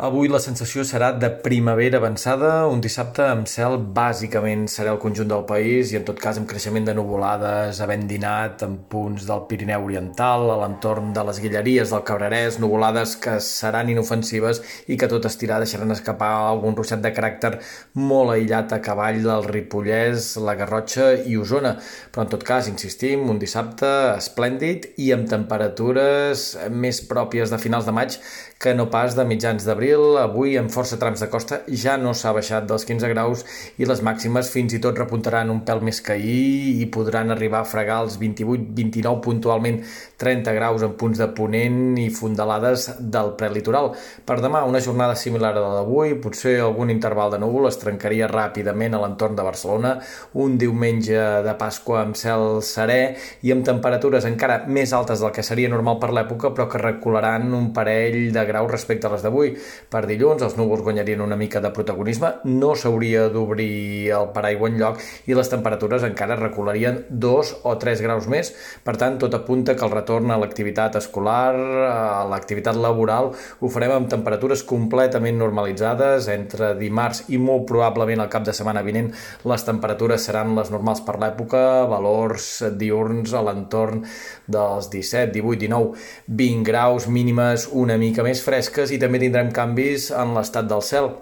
Avui la sensació serà de primavera avançada, un dissabte amb cel bàsicament serà el conjunt del país i en tot cas amb creixement de nuvolades, havent dinat en punts del Pirineu Oriental, a l'entorn de les Guilleries del Cabrerès, nuvolades que seran inofensives i que tot estirar deixaran escapar algun ruixat de caràcter molt aïllat a cavall del Ripollès, la Garrotxa i Osona. Però en tot cas, insistim, un dissabte esplèndid i amb temperatures més pròpies de finals de maig que no pas de mitjans d'abril. Avui, en força trams de costa, ja no s'ha baixat dels 15 graus i les màximes fins i tot repuntaran un pèl més que ahir i podran arribar a fregar els 28-29 puntualment 30 graus en punts de ponent i fondalades del prelitoral. Per demà, una jornada similar a la d'avui, potser algun interval de núvol es trencaria ràpidament a l'entorn de Barcelona, un diumenge de Pasqua amb cel serè i amb temperatures encara més altes del que seria normal per l'època, però que recularan un parell de graus respecte a les d'avui. Per dilluns els núvols guanyarien una mica de protagonisme, no s'hauria d'obrir el paraigua en lloc i les temperatures encara recularien 2 o 3 graus més. Per tant, tot apunta que el retorn a l'activitat escolar, a l'activitat laboral, ho farem amb temperatures completament normalitzades entre dimarts i molt probablement el cap de setmana vinent les temperatures seran les normals per l'època, valors diurns a l'entorn dels 17, 18, 19, 20 graus mínimes una mica més fresques i també tindrem canvis en l'estat del cel.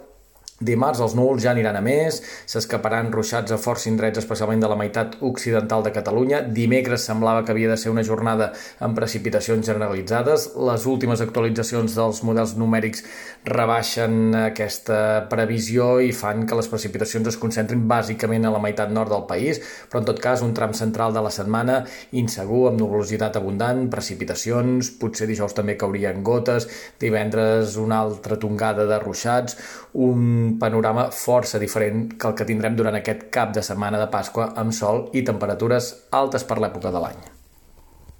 Dimarts els núvols ja aniran a més, s'escaparan ruixats a forts indrets, especialment de la meitat occidental de Catalunya. Dimecres semblava que havia de ser una jornada amb precipitacions generalitzades. Les últimes actualitzacions dels models numèrics rebaixen aquesta previsió i fan que les precipitacions es concentrin bàsicament a la meitat nord del país, però en tot cas un tram central de la setmana insegur, amb nuvolositat abundant, precipitacions, potser dijous també caurien gotes, divendres una altra tongada de ruixats, un panorama força diferent que el que tindrem durant aquest cap de setmana de Pasqua amb sol i temperatures altes per l'època de l'any.